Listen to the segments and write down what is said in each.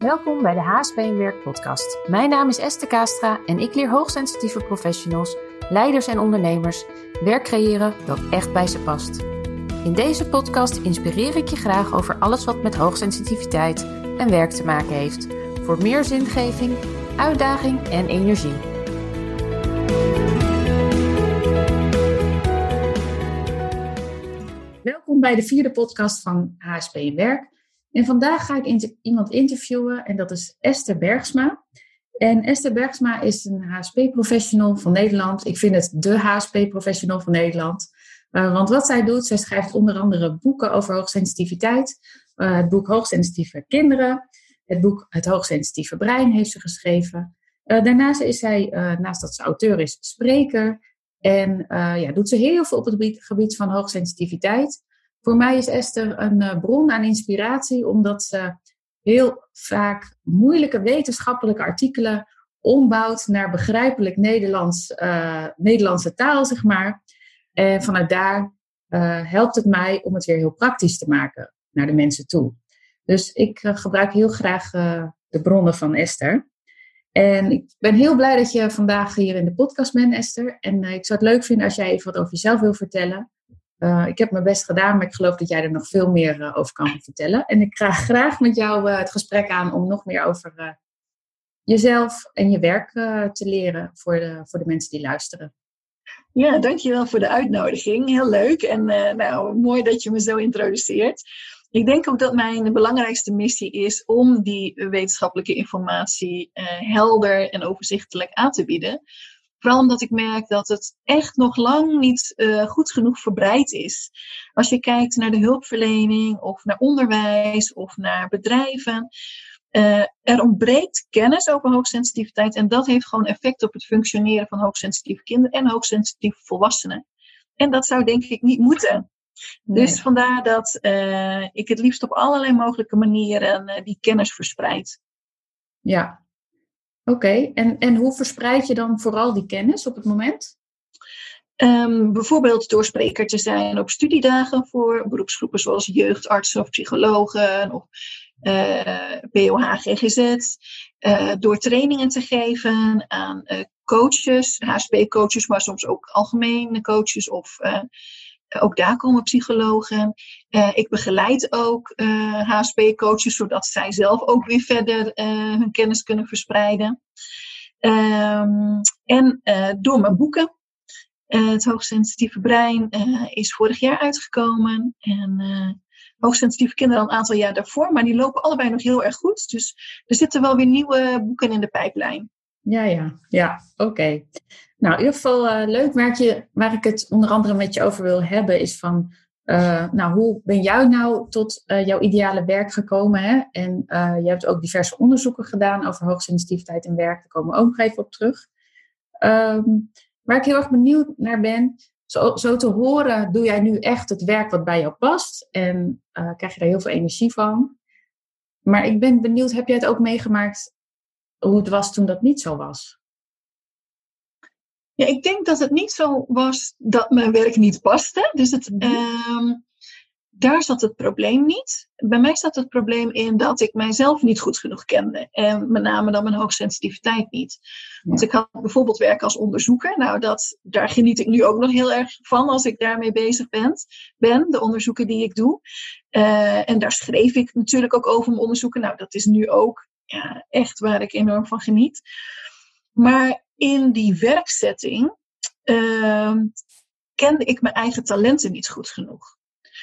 Welkom bij de HSP in Werk podcast. Mijn naam is Esther Kastra en ik leer hoogsensitieve professionals, leiders en ondernemers werk creëren dat echt bij ze past. In deze podcast inspireer ik je graag over alles wat met hoogsensitiviteit en werk te maken heeft. Voor meer zingeving, uitdaging en energie. Welkom bij de vierde podcast van HSP in Werk. En vandaag ga ik iemand interviewen en dat is Esther Bergsma. En Esther Bergsma is een HSP-professional van Nederland. Ik vind het de HSP-professional van Nederland. Uh, want wat zij doet, zij schrijft onder andere boeken over hoogsensitiviteit. Uh, het boek Hoogsensitieve Kinderen. Het boek Het Hoogsensitieve Brein heeft ze geschreven. Uh, daarnaast is zij, naast dat ze auteur is, spreker. En ja, doet ze heel veel op het gebied van hoogsensitiviteit. Voor mij is Esther een uh, bron aan inspiratie, omdat ze heel vaak moeilijke wetenschappelijke artikelen ombouwt naar begrijpelijk Nederlands, uh, Nederlandse taal, zeg maar. En vanuit daar uh, helpt het mij om het weer heel praktisch te maken naar de mensen toe. Dus ik gebruik heel graag de bronnen van Esther. En ik ben heel blij dat je vandaag hier in de podcast bent, Esther. En ik zou het leuk vinden als jij even wat over jezelf wil vertellen. Uh, ik heb mijn best gedaan, maar ik geloof dat jij er nog veel meer uh, over kan vertellen. En ik ga graag met jou uh, het gesprek aan om nog meer over jezelf en je werk te leren voor de, voor de mensen die luisteren. Ja, dankjewel voor de uitnodiging. Heel leuk en nou, mooi dat je me zo introduceert. Ik denk ook dat mijn belangrijkste missie is om die wetenschappelijke informatie helder en overzichtelijk aan te bieden Vooral omdat ik merk dat het echt nog lang niet uh, goed genoeg verbreid is. Als je kijkt naar de hulpverlening of naar onderwijs of naar bedrijven. Uh, er ontbreekt kennis over hoogsensitiviteit en dat heeft gewoon effect op het functioneren van hoogsensitieve kinderen en hoogsensitieve volwassenen. En dat zou denk ik niet moeten. Dus vandaar dat uh, ik het liefst op allerlei mogelijke manieren die kennis verspreid. Ja, Oké, en, en hoe verspreid je dan vooral die kennis op het moment? Um, bijvoorbeeld door spreker te zijn op studiedagen voor beroepsgroepen zoals jeugdartsen of psychologen of uh, eh, POH, GGZ. Uh, door trainingen te geven aan uh, coaches, HSP-coaches, maar soms ook algemene coaches of ook daar komen psychologen. Uh, ik begeleid ook uh, eh, HSP-coaches, zodat zij zelf ook weer verder uh, hun kennis kunnen verspreiden. Um, en door mijn boeken. het hoogsensitieve brein is vorig jaar uitgekomen. En hoogsensitieve kinderen al een aantal jaar daarvoor. Maar die lopen allebei nog heel erg goed. Dus er zitten wel weer nieuwe boeken in de pijplijn. Ja, ja, ja, oké. Nou, in ieder geval uh, leuk werkje waar ik het onder andere met je over wil hebben is van, uh, nou, hoe ben jij nou tot uh, jouw ideale werk gekomen? Hè? En je hebt ook diverse onderzoeken gedaan over hoogsensitiviteit in werk. Daar komen we ook nog even op terug. Um, waar ik heel erg benieuwd naar ben, zo, zo, te horen, doe jij nu echt het werk wat bij jou past? En krijg je daar heel veel energie van? Maar ik ben benieuwd, heb jij het ook meegemaakt hoe het was toen dat niet zo was? Ja, ik denk dat het niet zo was dat mijn werk niet paste. Dus het, mm daar zat het probleem niet. Bij mij zat het probleem in dat ik mijzelf niet goed genoeg kende. En met name dan mijn hoogsensitiviteit niet. Want ik had bijvoorbeeld werk als onderzoeker. Nou, dat, daar geniet ik nu ook nog heel erg van als ik daarmee bezig ben. ben de onderzoeken die ik doe. Uh, en daar schreef ik natuurlijk ook over mijn onderzoeken. Nou, dat is nu ook ja, echt waar ik enorm van geniet. Maar in die werksetting uh, kende ik mijn eigen talenten niet goed genoeg.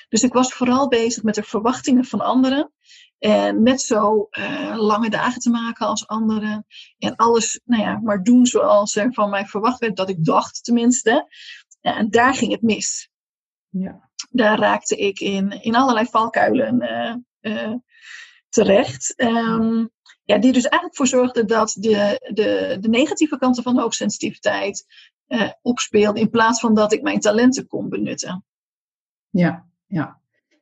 Dus ik was vooral bezig met de verwachtingen van anderen. En net zo uh, lange dagen te maken als anderen. En alles, nou ja, maar doen zoals er van mij verwacht werd, dat ik dacht tenminste. En daar ging het mis. Ja. Daar raakte ik in, in allerlei valkuilen uh, terecht. Um, ja, die dus eigenlijk voor zorgde dat de, de, de negatieve kanten van hoogsensitiviteit uh, opspeelde, in plaats van dat ik mijn talenten kon benutten. Ja, ja.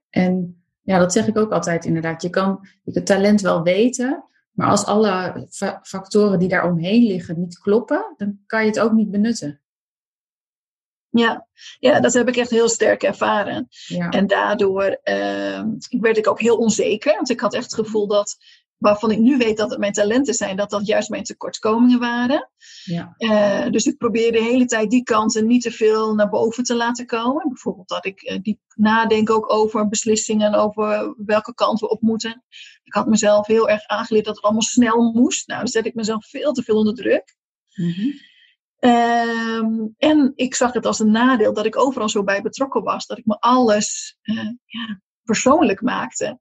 En ja, dat zeg ik ook altijd inderdaad. Je kan het talent wel weten, maar als alle factoren die daar omheen liggen niet kloppen, dan kan je het ook niet benutten. Ja, ja, dat heb ik echt heel sterk ervaren. Ja. En daardoor uh, werd ik ook heel onzeker. Want ik had echt het gevoel dat waarvan ik nu weet dat het mijn talenten zijn, dat dat juist mijn tekortkomingen waren. Ja. Uh, dus ik probeer de hele tijd die kanten niet te veel naar boven te laten komen. Bijvoorbeeld dat ik uh, diep nadenk ook over beslissingen, over welke kant we op moeten. Ik had mezelf heel erg aangeleerd dat het allemaal snel moest. Nou, dan zet ik mezelf veel te veel onder druk. Mm -hmm. Um, en ik zag het als een nadeel dat ik overal zo bij betrokken was. Dat ik me alles uh, ja, persoonlijk maakte.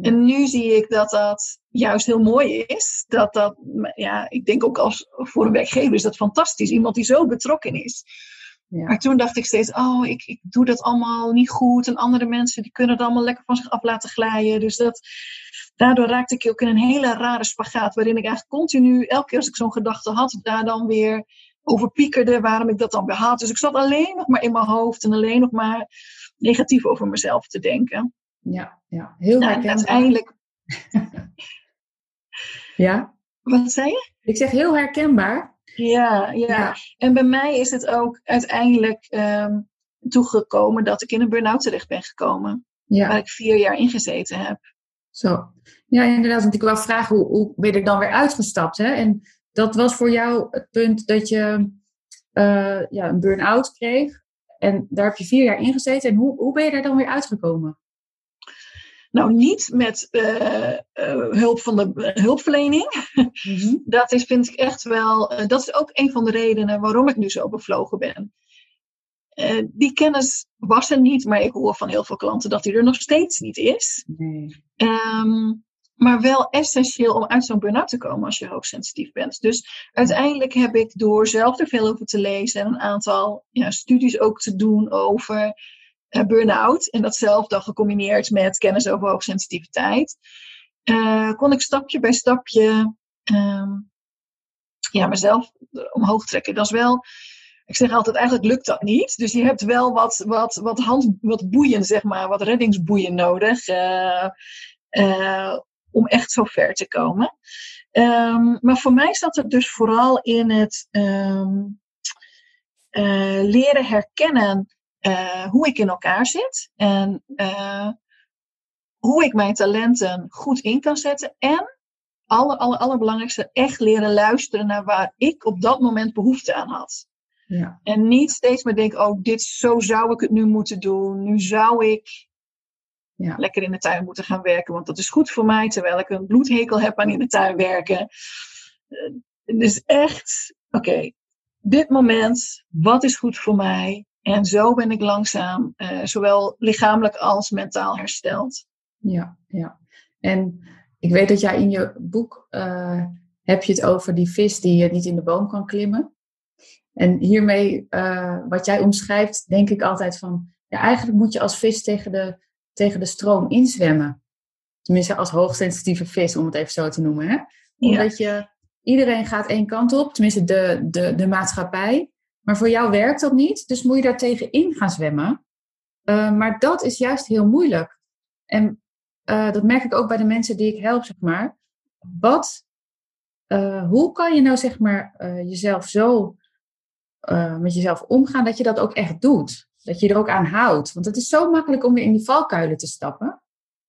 En nu zie ik dat dat juist heel mooi is. Dat dat, ja, ik denk ook als voor een werkgever is dat fantastisch. Iemand die zo betrokken is. Ja. Maar toen dacht ik steeds, oh, ik, ik doe dat allemaal niet goed. En andere mensen die kunnen het allemaal lekker van zich af laten glijden. Dus dat, daardoor raakte ik ook in een hele rare spagaat. Waarin ik eigenlijk continu, elke keer als ik zo'n gedachte had, daar dan weer over piekerde. Waarom ik dat dan weer had. Dus ik zat alleen nog maar in mijn hoofd. En alleen nog maar negatief over mezelf te denken. Ja, ja. heel nou, herkenbaar. Uiteindelijk. ja? Wat zei je? Ik zeg heel herkenbaar. Ja, ja, En bij mij is het ook uiteindelijk um, toegekomen dat ik in een burn-out terecht ben gekomen. Ja. Waar ik vier jaar in gezeten heb. Zo. Ja, inderdaad. Want ik wou vragen, hoe, hoe ben je er dan weer uitgestapt? Hè? En dat was voor jou het punt dat je uh, ja, een burn-out kreeg. En daar heb je vier jaar in gezeten. En hoe, hoe ben je er dan weer uitgekomen? Nou, niet met uh, uh, hulp van de hulpverlening. Mhm. Dat is, vind ik echt wel, uh, dat is ook een van de redenen waarom ik nu zo bevlogen ben. die kennis was er niet, maar ik hoor van heel veel klanten dat die er nog steeds niet is. Nee. Um, maar wel essentieel om uit zo'n burn-out te komen als je hoogsensitief bent. Dus uiteindelijk heb ik door zelf er veel over te lezen en een aantal ja, studies ook te doen over uh, burn-out. En dat zelf dan gecombineerd met kennis over hoogsensitiviteit. Uh, kon ik stapje bij stapje um, ja, mezelf omhoog trekken. Dat is wel, ik zeg altijd, eigenlijk lukt dat niet. Dus je hebt wel wat, wat, wat, hand, wat boeien, zeg maar, wat reddingsboeien nodig. Uh, om echt zo ver te komen. Um, maar voor mij zat het dus vooral in het um, uh, leren herkennen uh, hoe ik in elkaar zit en uh, hoe ik mijn talenten goed in kan zetten. En, aller, aller, allerbelangrijkste, echt leren luisteren naar waar ik op dat moment behoefte aan had. Ja. En niet steeds maar denken, oh, dit, zo zou ik het nu moeten doen. Nu zou ik ja. lekker in de tuin moeten gaan werken, want dat is goed voor mij, terwijl ik een bloedhekel heb aan in de tuin werken. Dus echt, oké, dit moment, wat is goed voor mij? En zo ben ik langzaam uh, zowel lichamelijk als mentaal hersteld. Ja, ja. En ik weet dat jij in je boek uh, heb je het over die vis die niet in de boom kan klimmen. En hiermee, wat jij omschrijft, denk ik altijd van, ja, eigenlijk moet je als vis tegen de, tegen de stroom inzwemmen. Tenminste, als hoogsensitieve vis, om het even zo te noemen. Hè? Omdat je, iedereen gaat één kant op, tenminste de, de, de maatschappij. Maar voor jou werkt dat niet, dus moet je daar tegenin gaan zwemmen. Uh, maar dat is juist heel moeilijk. En uh, dat merk ik ook bij de mensen die ik help, zeg maar. Wat, uh, hoe kan je nou, zeg maar, jezelf zo met jezelf omgaan dat je dat ook echt doet? Dat je er ook aan houdt. Want het is zo makkelijk om weer in die valkuilen te stappen.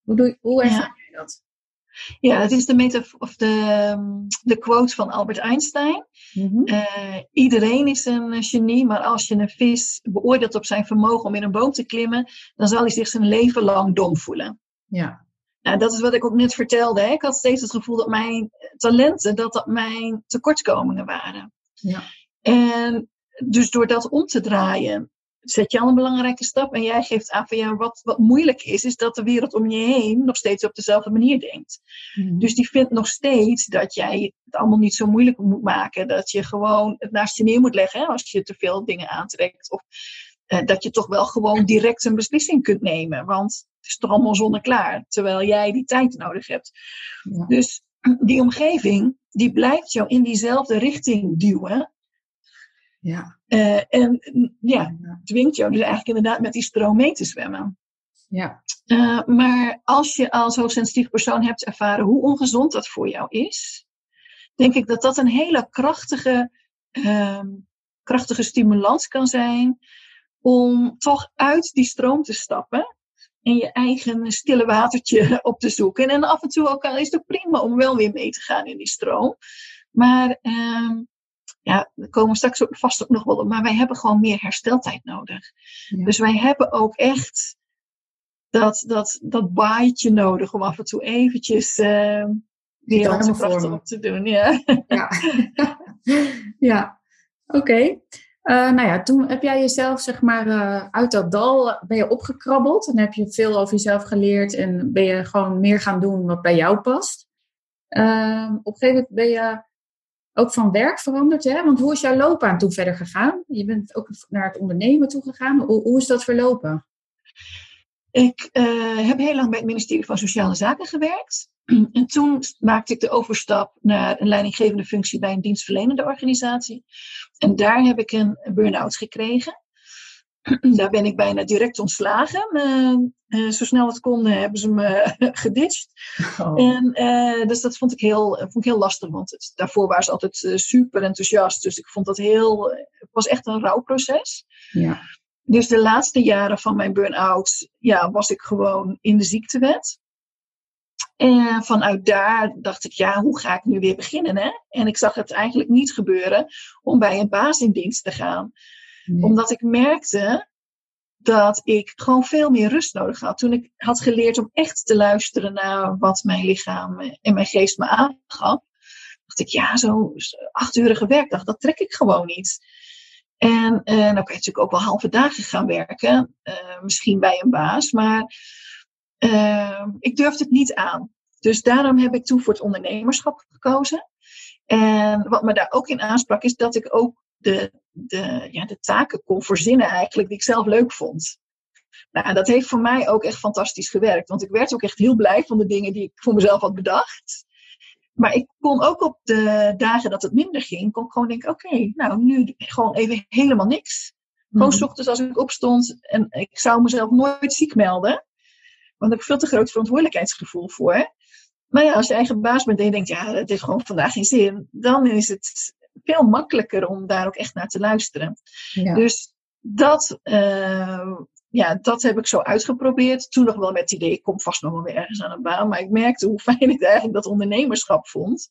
Hoe, doe, hoe ervaar je dat? Ja, het is de, metafoor, of de, ehm, de quote van Albert Einstein. Mm iedereen is een genie, maar als je een vis beoordeelt op zijn vermogen om in een boom te klimmen, dan zal hij zich zijn leven lang dom voelen. Ja. Nou, dat is wat ik ook net vertelde. Hè. Ik had steeds het gevoel dat mijn talenten, dat dat mijn tekortkomingen waren. Ja. En dus door dat om te draaien, zet je al een belangrijke stap. En jij geeft aan van ja, wat, wat moeilijk is, is dat de wereld om je heen nog steeds op dezelfde manier denkt. Mhm. Dus die vindt nog steeds dat jij het allemaal niet zo moeilijk moet maken. Dat je gewoon het naast je neer moet leggen hè, als je te veel dingen aantrekt. Of uh, dat je toch wel gewoon direct een beslissing kunt nemen. Want het is toch allemaal zonneklaar. Terwijl jij die tijd nodig hebt. Ja. Dus die omgeving, die blijft jou in diezelfde richting duwen. Ja. Uh, en ja, dwingt jou dus eigenlijk inderdaad met die stroom mee te zwemmen. Ja. Uh, maar als je als hoogsensitief persoon hebt ervaren hoe ongezond dat voor jou is, denk ik dat dat een hele krachtige, um, krachtige stimulans kan zijn om toch uit die stroom te stappen. in je eigen stille watertje op te zoeken. En af en toe ook al is het ook prima om wel weer mee te gaan in die stroom. Maar uh, ja, we komen straks ook vast ook nog wel op. Maar wij hebben gewoon meer hersteltijd nodig. Dus wij hebben ook echt dat, dat, dat baaitje nodig om af en toe eventjes uh, weer onze krachten op te doen. Ja, ja. ja. oké. Uh, nou ja, toen heb jij jezelf, zeg maar, uh, uit dat dal ben je opgekrabbeld. En heb je veel over jezelf geleerd en ben je gewoon meer gaan doen wat bij jou past. Uh, op een gegeven moment ben je ook van werk veranderd, hè? Want hoe is jouw loopbaan toen verder gegaan? Je bent ook naar het ondernemen toe gegaan. Hoe, hoe is dat verlopen? Ik heb heel lang bij het ministerie van Sociale Zaken gewerkt. En toen maakte ik de overstap naar een leidinggevende functie bij een dienstverlenende organisatie. En daar heb ik een burn-out gekregen. Daar ben ik bijna direct ontslagen. Uh, zo snel het kon hebben ze me geditcht. Oh. En, dus dat vond ik heel, vond ik heel lastig, want het, daarvoor waren ze altijd super enthousiast. Dus ik vond dat heel, het was echt een rouwproces. Ja. Dus de laatste jaren van mijn burn-out ja, was ik gewoon in de ziektewet. En vanuit daar dacht ik, ja, hoe ga ik nu weer beginnen? Hè? En ik zag het eigenlijk niet gebeuren om bij een baas in dienst te gaan. Omdat ik merkte dat ik gewoon veel meer rust nodig had. Toen ik had geleerd om echt te luisteren naar wat mijn lichaam en mijn geest me aangaf, dacht ik, ja, zo'n achturige werkdag, dat trek ik gewoon niet. En uh, nou kan je natuurlijk ook wel halve dagen gaan werken, uh, misschien bij een baas, maar uh, ik durfde het niet aan. Dus daarom heb ik toen voor het ondernemerschap gekozen. En wat me daar ook in aansprak, is dat ik ook de, de, ja, de taken kon verzinnen eigenlijk die ik zelf leuk vond. Nou, dat heeft voor mij ook echt fantastisch gewerkt. Want ik werd ook echt heel blij van de dingen die ik voor mezelf had bedacht. Maar ik kon ook op de dagen dat het minder ging, kon ik gewoon denken, oké, nou nu gewoon even helemaal niks. Gewoon mm. ochtends als ik opstond en ik zou mezelf nooit ziek melden. Want daar heb ik veel te groot verantwoordelijkheidsgevoel voor. Maar ja, als je eigen baas bent en je denkt, ja, het heeft gewoon vandaag geen zin, dan is het veel makkelijker om daar ook echt naar te luisteren. Ja. Dus dat, uh, ja, dat heb ik zo uitgeprobeerd. Toen nog wel met het idee, ik kom vast nog wel weer ergens aan een baan. Maar ik merkte hoe fijn ik eigenlijk dat ondernemerschap vond.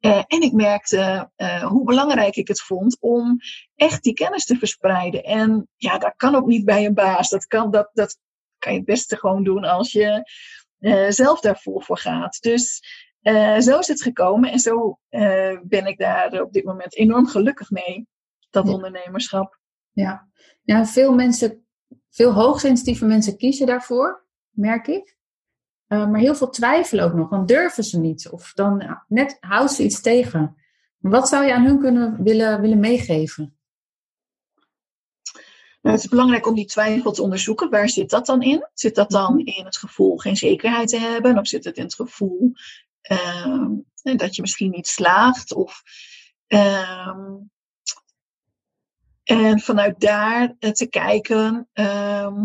Uh, en ik merkte uh, hoe belangrijk ik het vond om echt die kennis te verspreiden. En ja, dat kan ook niet bij een baas. Dat kan, dat, dat kan je het beste gewoon doen als je uh, zelf daarvoor voor gaat. Dus uh, zo is het gekomen en zo uh, ben ik daar op dit moment enorm gelukkig mee, dat ondernemerschap. Ja. ja, veel mensen, veel hoogsensitieve mensen kiezen daarvoor, merk ik. maar heel veel twijfelen ook nog, dan durven ze niet. Of dan net houden ze iets tegen. Wat zou je aan hun kunnen willen, willen meegeven? Nou, het is belangrijk om die twijfel te onderzoeken. Waar zit dat dan in? Zit dat dan mhm. in het gevoel geen zekerheid te hebben? Of zit het in het gevoel dat je misschien niet slaagt? Of, uh, en vanuit daar te kijken uh,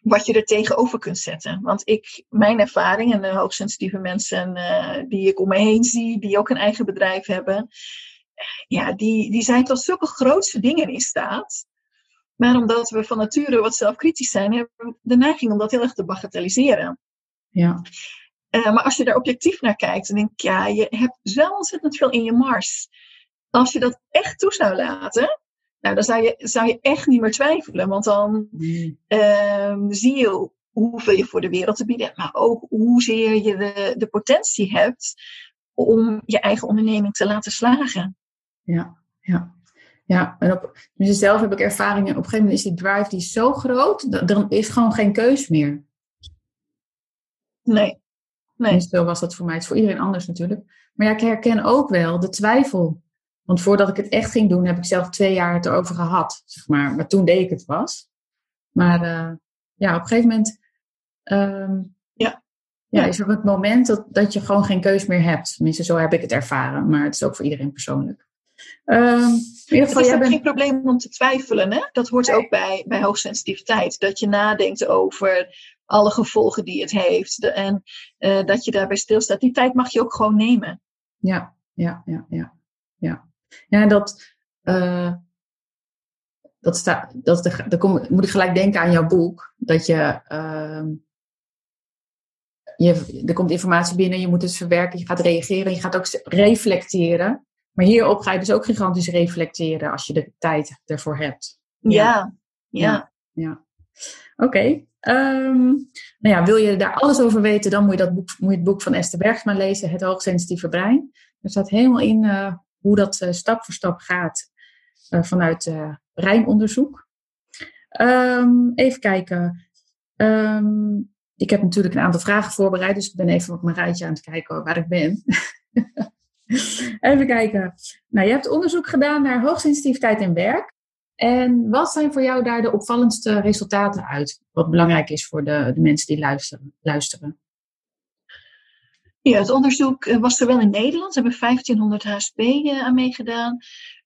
wat je er tegenover kunt zetten. Want ik, mijn ervaring en de hoogsensitieve mensen uh, die ik om me heen zie, die ook een eigen bedrijf hebben, ja, die, die zijn tot zulke grootste dingen in staat. Maar omdat we van nature wat zelfkritisch zijn, hebben we de neiging om dat heel erg te bagatelliseren. Ja. Uh, maar als je daar objectief naar kijkt, dan denk ik, ja, je hebt zo ontzettend veel in je mars. Als je dat echt toe zou laten, nou, dan zou je, zou je echt niet meer twijfelen. Want dan uh, zie je hoeveel je voor de wereld te bieden hebt, maar ook hoezeer je de, de potentie hebt om je eigen onderneming te laten slagen. Ja, ja. Ja, en op zelf heb ik ervaringen. Op een gegeven moment is die drive die zo groot, er is gewoon geen keus meer. Nee. Nee. zo was dat voor mij. Het is voor iedereen anders natuurlijk. Maar ja, ik herken ook wel de twijfel. Want voordat ik het echt ging doen, heb ik zelf twee jaar het erover gehad. Zeg maar. maar toen deed ik het was. Maar uh, ja, op een gegeven moment um, ja. Ja, is er het moment dat, dat je gewoon geen keus meer hebt. Tenminste, zo heb ik het ervaren. Maar het is ook voor iedereen persoonlijk. Um, in ieder geval, het is bent... geen probleem om te twijfelen. Hè? Dat hoort ook bij, bij hoogsensitiviteit. Dat je nadenkt over alle gevolgen die het heeft. en uh, dat je daarbij stilstaat. Die tijd mag je ook gewoon nemen. Ja, ja, ja, ja. Ja, ja dat... Uh, dat staat, dat de, dan kom, moet ik gelijk denken aan jouw boek. Dat je, uh, je, er komt informatie binnen, je moet het verwerken, je gaat reageren, je gaat ook reflecteren. Maar hierop ga je dus ook gigantisch reflecteren als je de tijd ervoor hebt. Ja, ja. ja. Oké. Ehm, nou ja, wil je daar alles over weten, dan moet je, dat boek, moet je het boek van Esther Bergsma lezen, Het Hoogsensitieve Brein. Er staat helemaal in uh, hoe dat uh, stap voor stap gaat uh, vanuit breinonderzoek. Um, even kijken. Um, ik heb natuurlijk een aantal vragen voorbereid, dus ik ben even op mijn rijtje aan het kijken waar ik ben. even kijken. Nou, je hebt onderzoek gedaan naar hoogsensitiviteit in werk. En wat zijn voor jou daar de opvallendste resultaten uit? Wat belangrijk is voor de, de mensen die luisteren. luisteren? Ja, het onderzoek eh, was zowel in Nederland. Ze hebben 1500 HSP eh, aan meegedaan.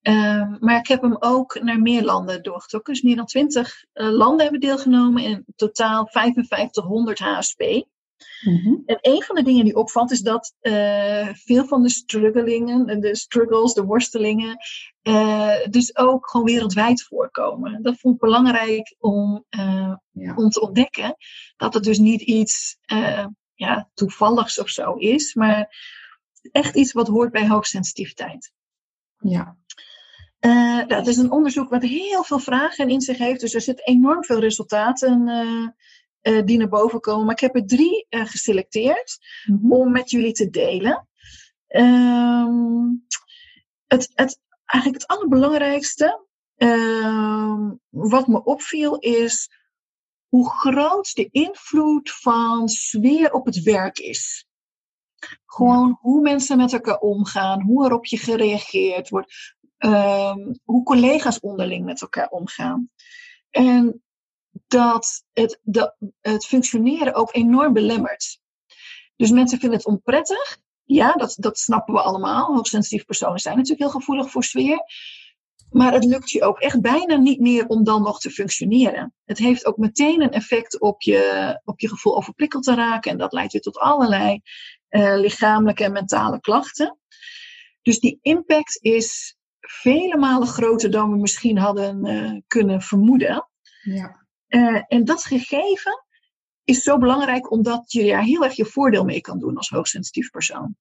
Uh, maar ik heb hem ook naar meer landen doorgetrokken. Dus meer dan 20 uh, eh, landen hebben deelgenomen. In totaal 5500 HSP. Mm-hmm. En een van de dingen die opvalt is dat uh, veel van de struggelingen, de struggles, de worstelingen, uh, dus ook gewoon wereldwijd voorkomen. Dat vond ik belangrijk om, uh, ja. om te ontdekken. Dat het dus niet iets ja, toevalligs of zo is, maar echt iets wat hoort bij hoogsensitiviteit. Ja. Nou, het is een onderzoek wat heel veel vragen in zich heeft, dus er zitten enorm veel resultaten uh, uh, die naar boven komen. Maar ik heb er drie geselecteerd mm-hmm. om met jullie te delen. Ehm, het, het, eigenlijk het allerbelangrijkste ehm, wat me opviel is hoe groot de invloed van sfeer op het werk is. Gewoon hoe mensen met elkaar omgaan, hoe er op je gereageerd wordt, um, hoe collega's onderling met elkaar omgaan. En dat het, het functioneren ook enorm belemmert. Dus mensen vinden het onprettig. Ja, dat, dat snappen we allemaal. Hoogsensitieve personen zijn natuurlijk heel gevoelig voor sfeer. Maar het lukt je ook echt bijna niet meer om dan nog te functioneren. Het heeft ook meteen een effect op je, op je gevoel overprikkeld te raken. En dat leidt weer tot allerlei uh, lichamelijke en mentale klachten. Dus die impact is vele malen groter dan we misschien hadden uh, kunnen vermoeden. Ja. Uh, en dat gegeven is zo belangrijk omdat je daar heel erg je voordeel mee kan doen als hoogsensitief persoon.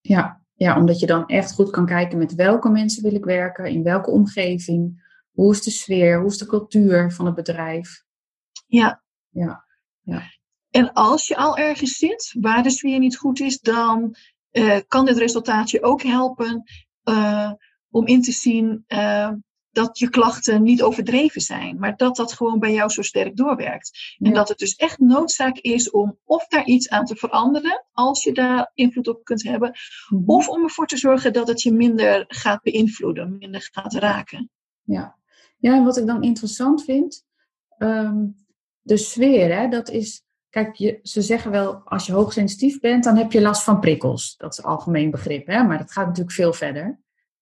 Ja, ja, omdat je dan echt goed kan kijken met welke mensen wil ik werken, in welke omgeving, hoe is de sfeer, hoe is de cultuur van het bedrijf. Ja. Ja. ja. En als je al ergens zit waar de sfeer niet goed is, dan uh, kan dit resultaat je ook helpen uh, om in te zien uh, dat je klachten niet overdreven zijn, maar dat dat gewoon bij jou zo sterk doorwerkt. En dat het dus echt noodzaak is om of daar iets aan te veranderen, als je daar invloed op kunt hebben, -hmm. of om ervoor te zorgen dat het je minder gaat beïnvloeden, minder gaat raken. Ja, ja en wat ik dan interessant vind, um, de sfeer, hè, dat is. Kijk, je, ze zeggen wel, als je hoogsensitief bent, dan heb je last van prikkels. Dat is algemeen begrip, hè? maar dat gaat natuurlijk veel verder.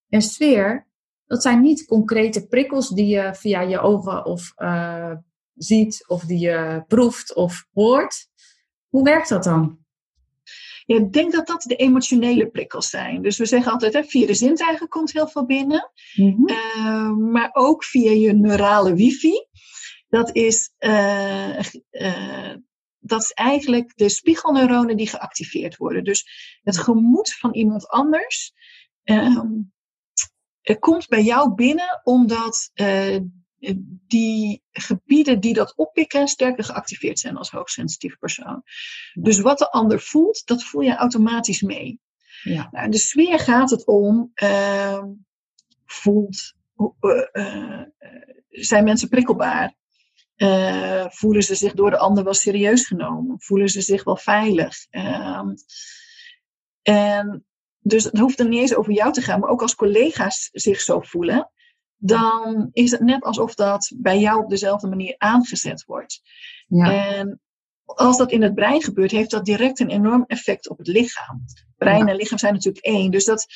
En sfeer, dat zijn niet concrete prikkels die je via je ogen of uh, ziet, of die je proeft of hoort. Hoe werkt dat dan? Ja, ik denk dat dat de emotionele prikkels zijn. Dus we zeggen altijd, hè, via de zintuigen komt heel veel binnen. Mm-hmm. Uh, maar ook via je neurale wifi. Dat is, uh, uh, dat is eigenlijk de spiegelneuronen die geactiveerd worden. Dus het gemoed van iemand anders het komt bij jou binnen omdat uh, die gebieden die dat oppikken sterker geactiveerd zijn als hoogsensitief persoon. Dus wat de ander voelt, dat voel je automatisch mee. Ja. Nou, de sfeer gaat het om, uh, voelt, uh, zijn mensen prikkelbaar? voelen ze zich door de ander wel serieus genomen? Voelen ze zich wel veilig? Ehm, en dus het hoeft er niet eens over jou te gaan, maar ook als collega's zich zo voelen, dan is het net alsof dat bij jou op dezelfde manier aangezet wordt. Ja. En als dat in het brein gebeurt, heeft dat direct een enorm effect op het lichaam. Brein en lichaam zijn natuurlijk één. Dus dat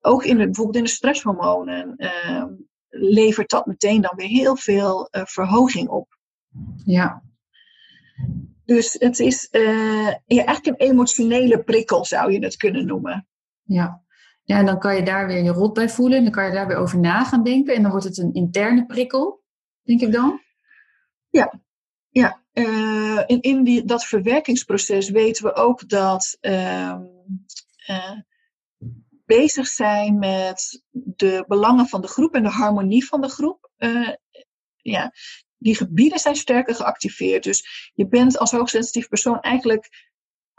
ook in de, bijvoorbeeld in de stresshormonen uh, levert dat meteen dan weer heel veel uh, verhoging op. Ja. Dus het is uh, ja, eigenlijk een emotionele prikkel, zou je het kunnen noemen. Ja. ja, en dan kan je daar weer je rot bij voelen. En dan kan je daar weer over na gaan denken. En dan wordt het een interne prikkel, denk ik dan. Ja, ja. uh, in, in die, dat verwerkingsproces weten we ook dat uh, uh, bezig zijn met de belangen van de groep en de harmonie van de groep. ja, die gebieden zijn sterker geactiveerd. Dus je bent als hoogsensitief persoon eigenlijk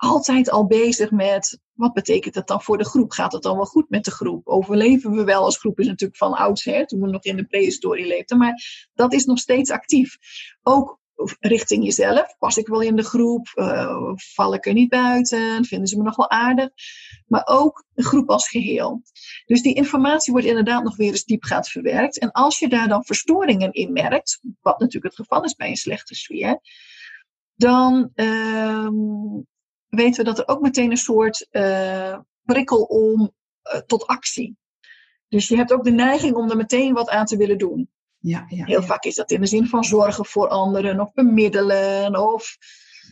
altijd al bezig met wat betekent dat dan voor de groep? Gaat het dan wel goed met de groep? Overleven we wel als groep? Is natuurlijk van oudsher, toen we nog in de prehistorie leefden. Maar dat is nog steeds actief. Ook richting jezelf. Pas ik wel in de groep? Uh, val ik er niet buiten? Vinden ze me nog wel aardig? Maar ook een groep als geheel. Dus die informatie wordt inderdaad nog weer eens diepgaand verwerkt. En als je daar dan verstoringen in merkt, wat natuurlijk het geval is bij een slechte sfeer, dan uh, weten we dat er ook meteen een soort uh, prikkel om uh, tot actie. Dus je hebt ook de neiging om er meteen wat aan te willen doen. Ja, ja, Heel vaak is dat in de zin van zorgen voor anderen of bemiddelen of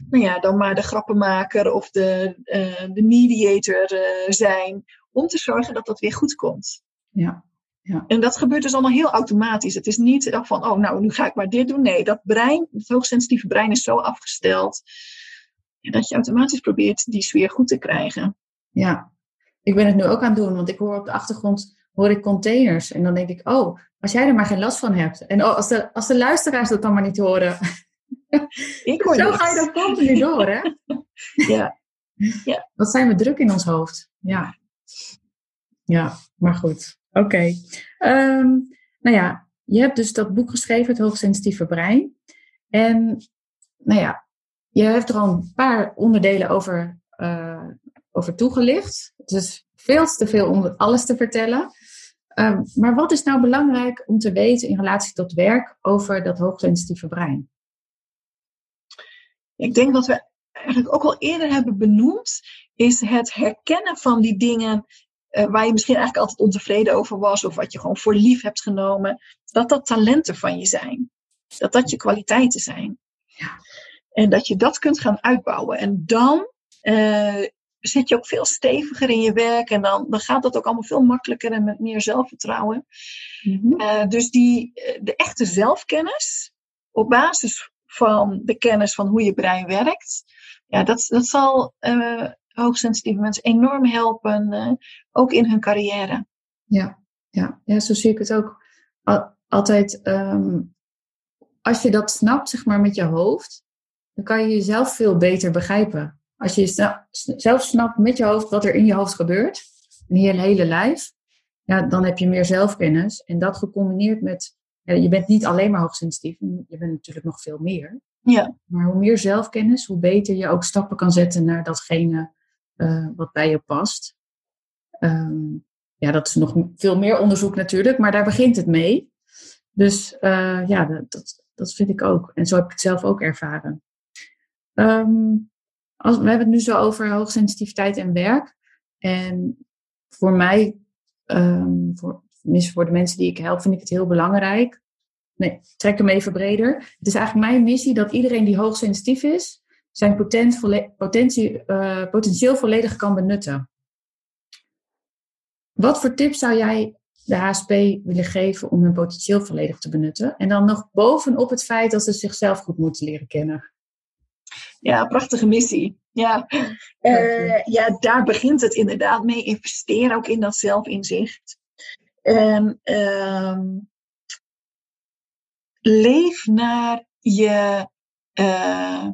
nou ja, dan maar de grappenmaker of de, uh, de mediator zijn om te zorgen dat dat weer goed komt. Ja, ja. En dat gebeurt dus allemaal heel automatisch. Het is niet van, oh nou, nu ga ik maar dit doen. Nee, dat brein, het hoogsensitieve brein is zo afgesteld dat je automatisch probeert die sfeer goed te krijgen. Ja, ik ben het nu ook aan het doen, want ik hoor op de achtergrond hoor ik containers. En dan denk ik, oh, als jij er maar geen last van hebt. En oh, als, de, als de luisteraars dat dan maar niet horen. Ik hoor Zo ga je dat continu door, hè? ja. ja. Wat zijn we druk in ons hoofd. Ja. Ja, maar goed. Oké. Okay. Ehm, nou ja, je hebt dus dat boek geschreven, Het Hoogsensitieve Brein. En nou ja, je hebt er al een paar onderdelen over, uh, over toegelicht. Het is veel te veel om alles te vertellen. Uh, maar wat is nou belangrijk om te weten in relatie tot werk over dat hoogsensitieve brein? Ik denk dat we eigenlijk ook al eerder hebben benoemd, is het herkennen van die dingen uh, waar je misschien eigenlijk altijd ontevreden over was, of wat je gewoon voor lief hebt genomen, dat dat talenten van je zijn. Dat dat je kwaliteiten zijn. Ja. En dat je dat kunt gaan uitbouwen. En dan uh, zit je ook veel steviger in je werk. En dan, dan gaat dat ook allemaal veel makkelijker en met meer zelfvertrouwen. Mm uh, dus die, eh, de echte zelfkennis, op basis van de kennis van hoe je brein werkt, ja, dat, dat zal uh, hoogsensitieve mensen enorm helpen, ook in hun carrière. Ja, ja, ja, zo zie ik het ook. altijd, um, als je dat snapt, zeg maar, met je hoofd, dan kan je jezelf veel beter begrijpen. Als je zelf snapt met je hoofd wat er in je hoofd gebeurt, in je hele lijf, ja, dan heb je meer zelfkennis. En dat gecombineerd met, ja, je bent niet alleen maar hoogsensitief, je bent natuurlijk nog veel meer. Ja. Maar hoe meer zelfkennis, hoe beter je ook stappen kan zetten naar datgene uh, wat bij je past. Um, ja, dat is nog veel meer onderzoek natuurlijk, maar daar begint het mee. Dus uh, ja, dat, dat, dat vind ik ook. En zo heb ik het zelf ook ervaren. Um, als, we hebben het nu zo over hoogsensitiviteit en werk. En voor mij, um, voor, voor de mensen die ik help, vind ik het heel belangrijk. Nee, trek hem even breder. Het is eigenlijk mijn missie dat iedereen die hoogsensitief is, zijn potent, potentie, uh, potentieel volledig kan benutten. Wat voor tips zou jij de HSP willen geven om hun potentieel volledig te benutten? En dan nog bovenop het feit dat ze zichzelf goed moeten leren kennen. Ja, prachtige missie. Ja. Uh, ja, daar begint het inderdaad mee. Investeer ook in dat zelfinzicht. En uh, leef naar je. Uh,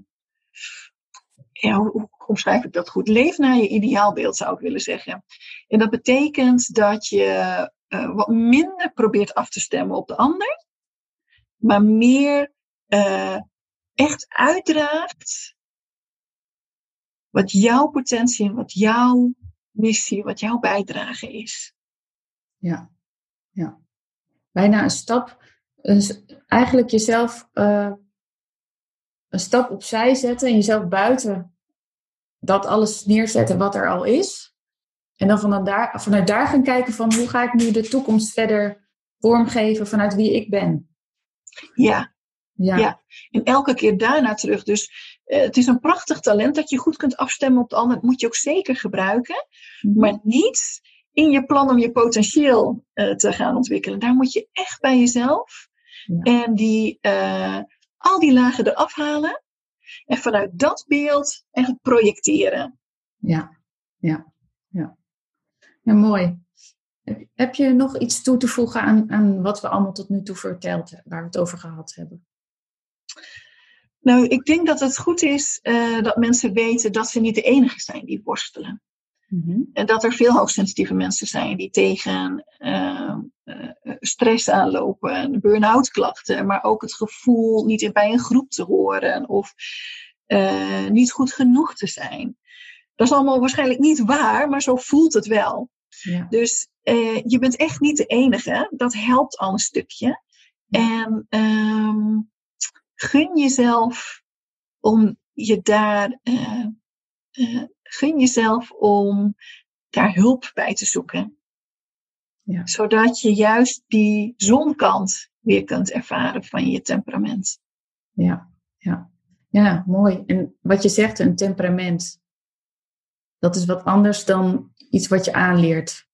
ja, hoe, hoe omschrijf ik dat goed? Leef naar je ideaalbeeld, zou ik willen zeggen. En dat betekent dat je uh, wat minder probeert af te stemmen op de ander, maar meer echt uitdraagt wat jouw potentie en wat jouw missie, wat jouw bijdrage is. Ja, ja. Bijna een stap, een, eigenlijk jezelf uh, een stap opzij zetten en jezelf buiten dat alles neerzetten wat er al is. En dan vanuit daar, vanuit daar gaan kijken van hoe ga ik nu de toekomst verder vormgeven vanuit wie ik ben. Ja, ja. ja. En elke keer daarna terug. Dus uh, het is een prachtig talent dat je goed kunt afstemmen op de ander. Dat moet je ook zeker gebruiken. Mhm. Maar niet in je plan om je potentieel uh, te gaan ontwikkelen. Daar moet je echt bij jezelf. Ja. En die, uh, al die lagen eraf halen. En vanuit dat beeld eigenlijk projecteren. Ja, ja, ja. Ja, mooi. Heb je nog iets toe te voegen aan, aan wat we allemaal tot nu toe verteld hebben, waar we het over gehad hebben? Nou, ik denk dat het goed is uh, dat mensen weten dat ze niet de enige zijn die worstelen. Mm-hmm. En dat er veel hoogsensitieve mensen zijn die tegen uh, uh, stress aanlopen, burn-out klachten, maar ook het gevoel niet bij een groep te horen of niet goed genoeg te zijn. Dat is allemaal waarschijnlijk niet waar, maar zo voelt het wel. Ja. Dus je bent echt niet de enige. Dat helpt al een stukje. En um, gun jezelf om je daar, uh, uh, gun jezelf om daar hulp bij te zoeken. Ja. Zodat je juist die zonkant weer kunt ervaren van je temperament. Ja, ja. ja, mooi. En wat je zegt, een temperament, dat is wat anders dan iets wat je aanleert.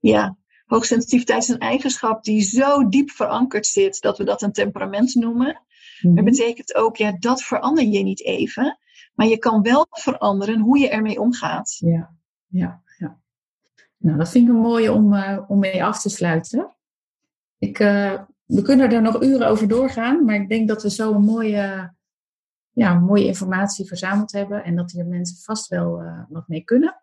Ja, hoogsensitiviteit is een eigenschap die zo diep verankerd zit dat we dat een temperament noemen. Dat mhm. betekent ook, ja, dat verander je niet even. Maar je kan wel veranderen hoe je ermee omgaat. Ja, ja, ja. Nou, dat vind ik een mooie om, uh, om mee af te sluiten. Ik, uh, we kunnen er nog uren over doorgaan, maar ik denk dat we zo een mooie, ja, mooie informatie verzameld hebben en dat hier mensen vast wel uh, wat mee kunnen.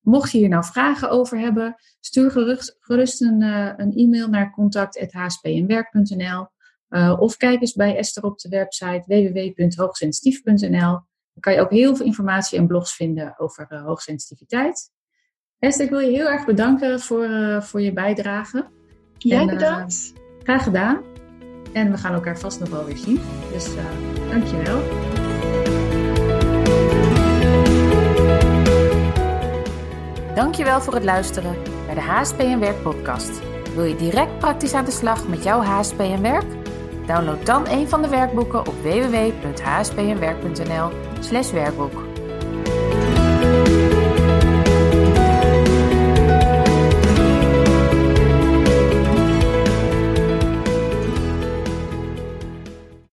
Mocht je hier nou vragen over hebben, stuur gerust, gerust een, een e-mail naar contact.hspnwerk.nl uh, of kijk eens bij Esther op de website www.hoogsensitief.nl. Dan kan je ook heel veel informatie en blogs vinden over uh, hoogsensitiviteit. Esther, ik wil je heel erg bedanken voor, uh, voor je bijdrage. Jij bedankt. graag gedaan. En we gaan elkaar vast nog wel weer zien. Dus dankjewel. Dankjewel voor het luisteren naar de HSP en Werk podcast. Wil je direct praktisch aan de slag met jouw HSP en Werk? Download dan een van de werkboeken op www.hspnwerk.nl/werkboek.